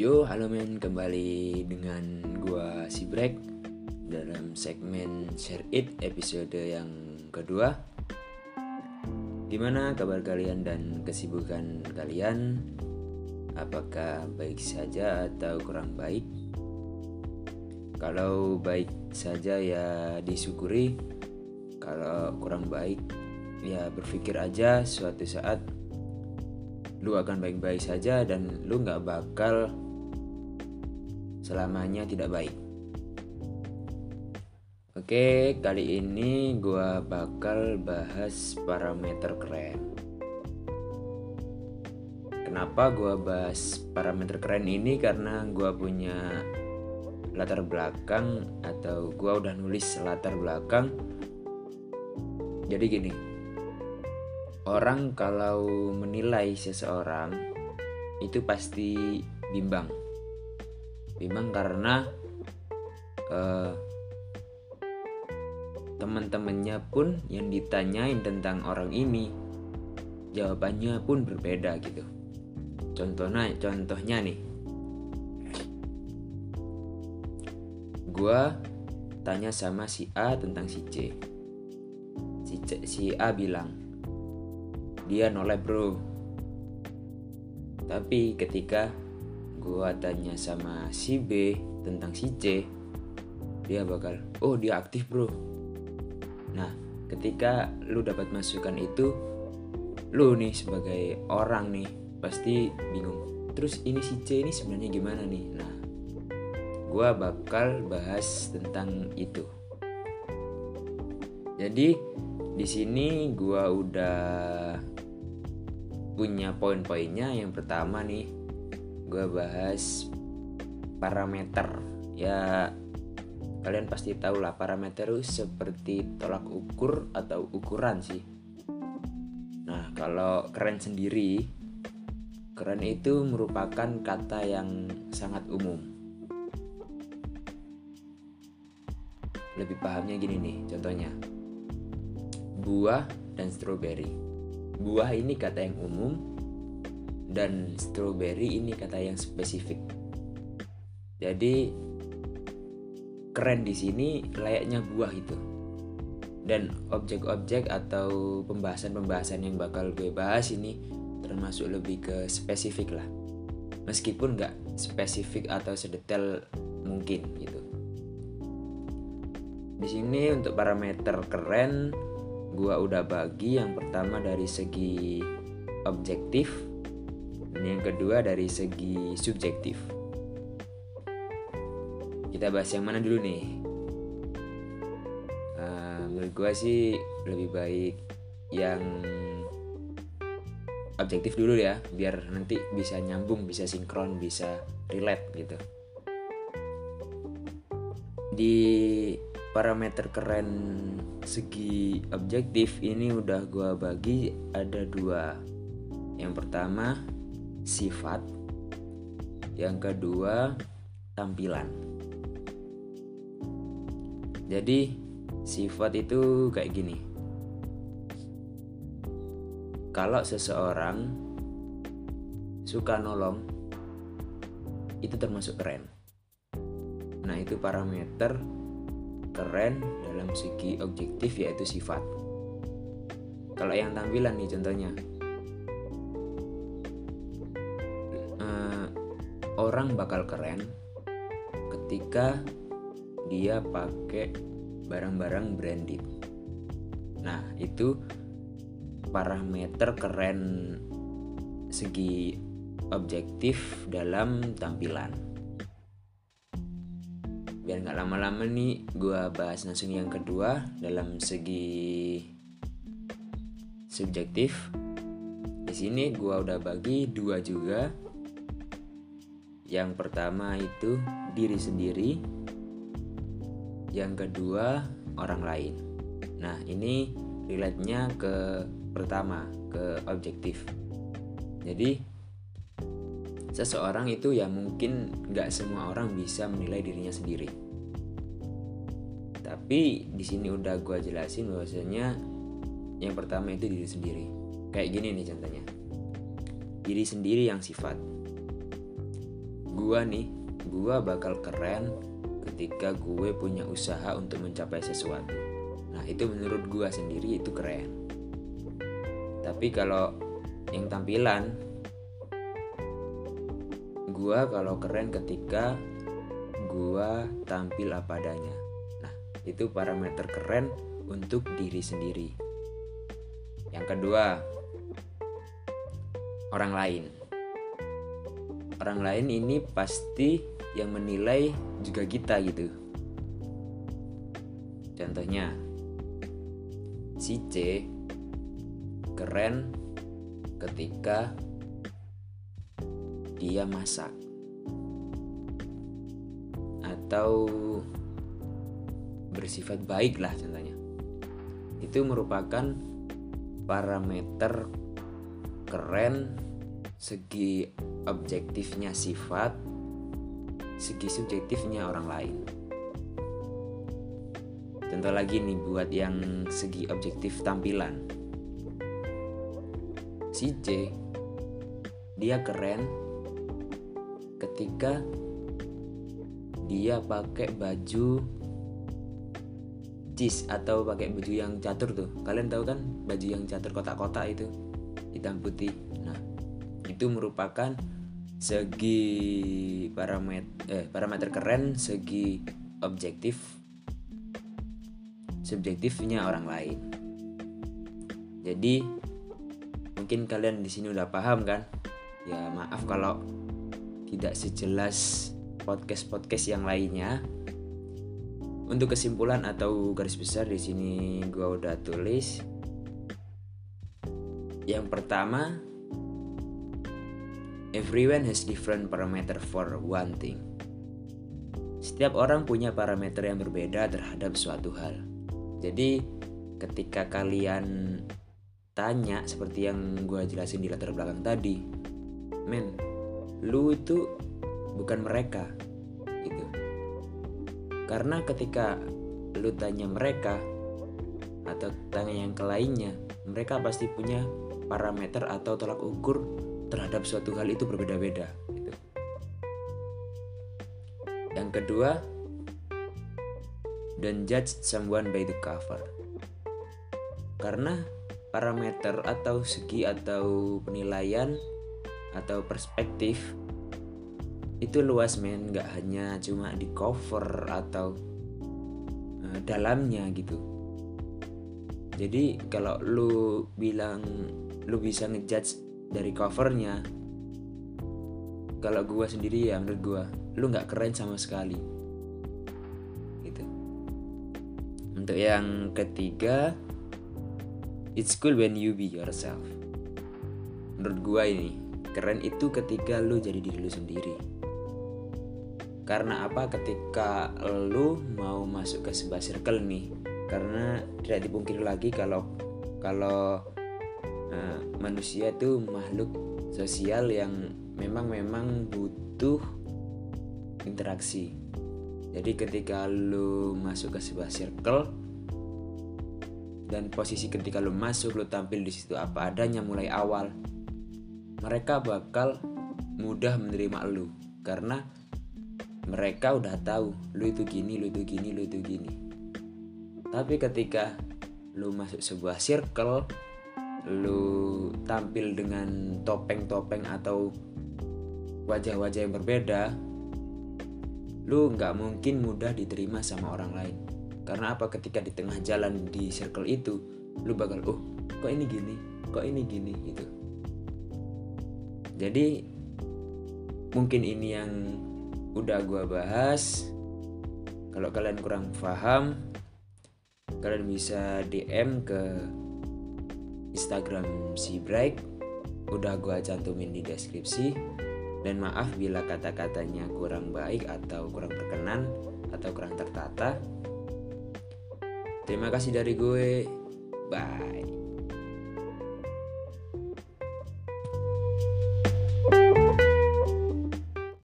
Yo, halo men, kembali dengan gua Sibrek dalam segmen Share It episode yang kedua. Gimana kabar kalian dan kesibukan kalian? Apakah baik saja atau kurang baik? Kalau baik saja ya disyukuri. Kalau kurang baik ya berpikir aja suatu saat lu akan baik-baik saja dan lu nggak bakal selamanya tidak baik. Oke, kali ini gua bakal bahas parameter keren. Kenapa gua bahas parameter keren ini? Karena gua punya latar belakang atau gua udah nulis latar belakang. Jadi gini, orang kalau menilai seseorang itu pasti bimbang bimbang karena uh, teman-temannya pun yang ditanyain tentang orang ini jawabannya pun berbeda gitu. Contohnya contohnya nih. Gua tanya sama si A tentang si C. Si, C, si A bilang dia nolak bro. Tapi ketika gua tanya sama si B tentang si C dia bakal oh dia aktif bro. Nah ketika lu dapat masukan itu lu nih sebagai orang nih pasti bingung terus ini si C ini sebenarnya gimana nih? Nah gua bakal bahas tentang itu. Jadi di sini gua udah punya poin-poinnya. Yang pertama nih gue bahas parameter. Ya kalian pasti tahu lah parameter itu seperti tolak ukur atau ukuran sih. Nah kalau keren sendiri keren itu merupakan kata yang sangat umum. Lebih pahamnya gini nih contohnya. Buah dan stroberi. Buah ini kata yang umum dan strawberry ini kata yang spesifik. Jadi keren di sini layaknya buah itu. Dan objek-objek atau pembahasan-pembahasan yang bakal gue bahas ini termasuk lebih ke spesifik lah. Meskipun nggak spesifik atau sedetail mungkin gitu. Di sini untuk parameter keren gua udah bagi yang pertama dari segi objektif dan yang kedua dari segi subjektif. Kita bahas yang mana dulu nih? Uh, menurut gua sih lebih baik yang objektif dulu ya biar nanti bisa nyambung bisa sinkron bisa relate gitu. Di parameter keren segi objektif ini udah gue bagi ada dua. Yang pertama sifat. Yang kedua tampilan. Jadi sifat itu kayak gini. Kalau seseorang suka nolong itu termasuk keren. Nah itu parameter keren dalam segi objektif yaitu sifat. Kalau yang tampilan nih contohnya, orang bakal keren ketika dia pakai barang-barang branded. Nah itu parameter keren segi objektif dalam tampilan. Biar nggak lama-lama nih gue bahas langsung yang kedua dalam segi subjektif. Di sini gue udah bagi dua juga yang pertama itu diri sendiri yang kedua orang lain nah ini relate-nya ke pertama ke objektif jadi seseorang itu ya mungkin nggak semua orang bisa menilai dirinya sendiri. Tapi di sini udah gue jelasin bahwasanya yang pertama itu diri sendiri. Kayak gini nih contohnya. Diri sendiri yang sifat. Gua nih gua bakal keren ketika gue punya usaha untuk mencapai sesuatu. Nah itu menurut gua sendiri itu keren. Tapi kalau yang tampilan gua kalau keren ketika gua tampil apa adanya. Nah itu parameter keren untuk diri sendiri. Yang kedua orang lain orang lain ini pasti yang menilai juga kita gitu. Contohnya si C keren ketika dia masak. Atau bersifat baik lah contohnya. Itu merupakan parameter keren segi objektifnya sifat segi subjektifnya orang lain. Contoh lagi nih buat yang segi objektif tampilan. Si C dia keren ketika dia pakai baju cheese atau pakai baju yang catur tuh. Kalian tahu kan baju yang catur kotak-kotak itu hitam putih. Nah itu merupakan segi parameter eh, parameter keren segi objektif subjektifnya orang lain. Jadi mungkin kalian di sini udah paham kan? Ya maaf kalau tidak sejelas podcast podcast yang lainnya. Untuk kesimpulan atau garis besar di sini gua udah tulis. Yang pertama, everyone has different parameter for one thing. Setiap orang punya parameter yang berbeda terhadap suatu hal. Jadi, ketika kalian tanya seperti yang gue jelasin di latar belakang tadi, men, lu itu bukan mereka, karena ketika lu tanya mereka atau tanya yang ke lainnya, mereka pasti punya parameter atau tolak ukur terhadap suatu hal itu berbeda-beda. Gitu. Yang kedua, don't judge someone by the cover. Karena parameter atau segi atau penilaian atau perspektif itu luas men nggak hanya cuma di cover atau uh, dalamnya gitu jadi kalau lu bilang lu bisa ngejudge dari covernya kalau gua sendiri ya menurut gua lu nggak keren sama sekali. Gitu. Untuk yang ketiga it's cool when you be yourself. Menurut gua ini keren itu ketika lu jadi diri lu sendiri. Karena apa? Ketika lu mau masuk ke sebuah circle nih karena tidak dipungkiri lagi kalau kalau uh, manusia itu makhluk sosial yang memang memang butuh interaksi. Jadi ketika lu masuk ke sebuah circle dan posisi ketika lu masuk lu tampil di situ apa adanya mulai awal mereka bakal mudah menerima lu. Karena mereka udah tahu lu itu gini lu itu gini lu itu gini. Tapi ketika lu masuk sebuah circle lu tampil dengan topeng-topeng atau wajah-wajah yang berbeda lu nggak mungkin mudah diterima sama orang lain. Karena apa? Ketika di tengah jalan di circle itu lu bakal oh kok ini gini? Kok ini gini? Gitu. Jadi mungkin ini yang udah gue bahas. Kalau kalian kurang paham kalian bisa DM ke Instagram si Break. Udah gue cantumin di deskripsi. Dan maaf bila kata-katanya kurang baik atau kurang berkenan atau kurang tertata. Terima kasih dari gue. Bye